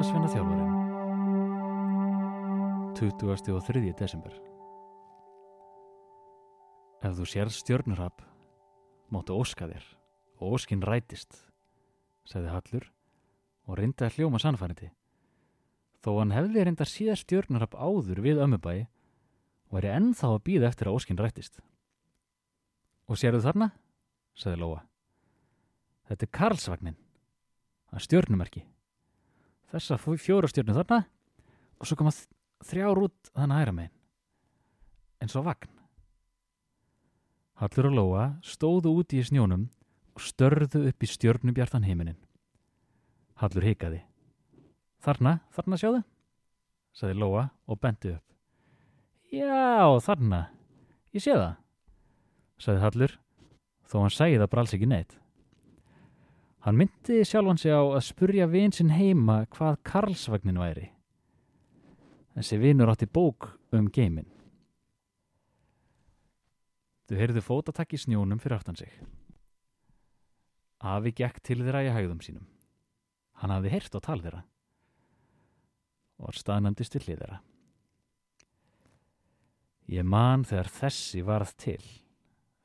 jólasvenna þjálfarinn 20. og 3. desember Ef þú sér stjörnurhap máttu óska þér og óskin rætist segði Hallur og reyndi að hljóma sannfærandi þó hann hefði reyndi að sér stjörnurhap áður við ömmubæi og væri ennþá að býða eftir að óskin rætist Og sér þú þarna? segði Lóa Þetta er Karlsvagnin að stjörnumerki þessa fjóra stjörnu þarna og svo koma þrjár út þannig hæra megin. Eins og vagn. Hallur og Lóa stóðu úti í snjónum og störðu upp í stjörnubjartan heiminin Hallur hikaði. Þarna, þarna sjáðu sagði Lóa og bendi upp. Já, þarna. Ég sé það sagði Hallur þó hann sæði það bara alls ekki neitt Hann myndi sjálfan sig á að spurja vin sinn heima hvað Karlsvagnin væri. Þessi vinur átti bók um geimin. Þau heyrðu fótatakk í snjónum fyrir aftan sig. Afi gekk til þeirra í hægðum sínum. Hann hafði heyrt á tal þeirra og var staðnandi stillið þeirra. Ég man þegar þessi varð til,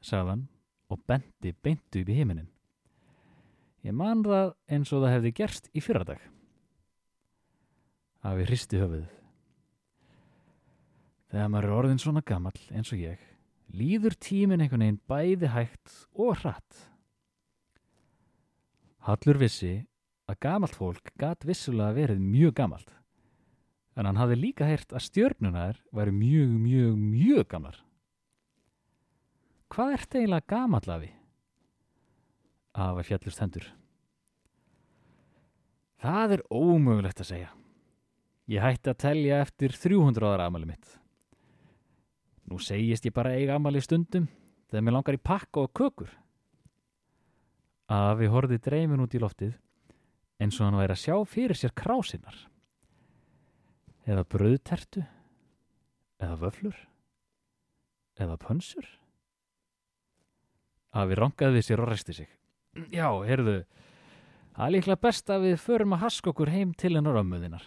sagðan og bendi beintu upp í heiminin. Ég man það eins og það hefði gerst í fyrradag. Afi hristi höfuð. Þegar maður er orðin svona gammal eins og ég, líður tímin einhvern veginn bæði hægt og hratt. Hallur vissi að gamalt fólk gat vissulega verið mjög gamalt, en hann hafði líka heyrt að stjörnunar væri mjög, mjög, mjög gamlar. Hvað ert eiginlega gamall afi? Afa fjallust hendur. Það er ómögulegt að segja. Ég hætti að telja eftir 300 ára amali mitt. Nú segist ég bara eiga amali stundum þegar mér langar í pakka og kökur. Afi horfið dreymin út í loftið eins og hann væri að sjá fyrir sér krásinnar. Eða bröðtertu. Eða vöflur. Eða pönsur. Afi rangaði sér og resti sig. Já, heyrðu, það er líklega best að við förum að haska okkur heim til hennar ömmuðinar.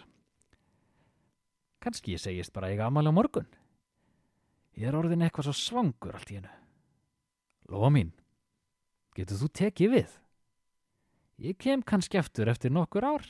Kanski ég segist bara eiga amal á morgun. Ég er orðin eitthvað svo svangur allt í hennu. Lóa mín, getur þú tekið við? Ég kem kannski eftir eftir nokkur ár.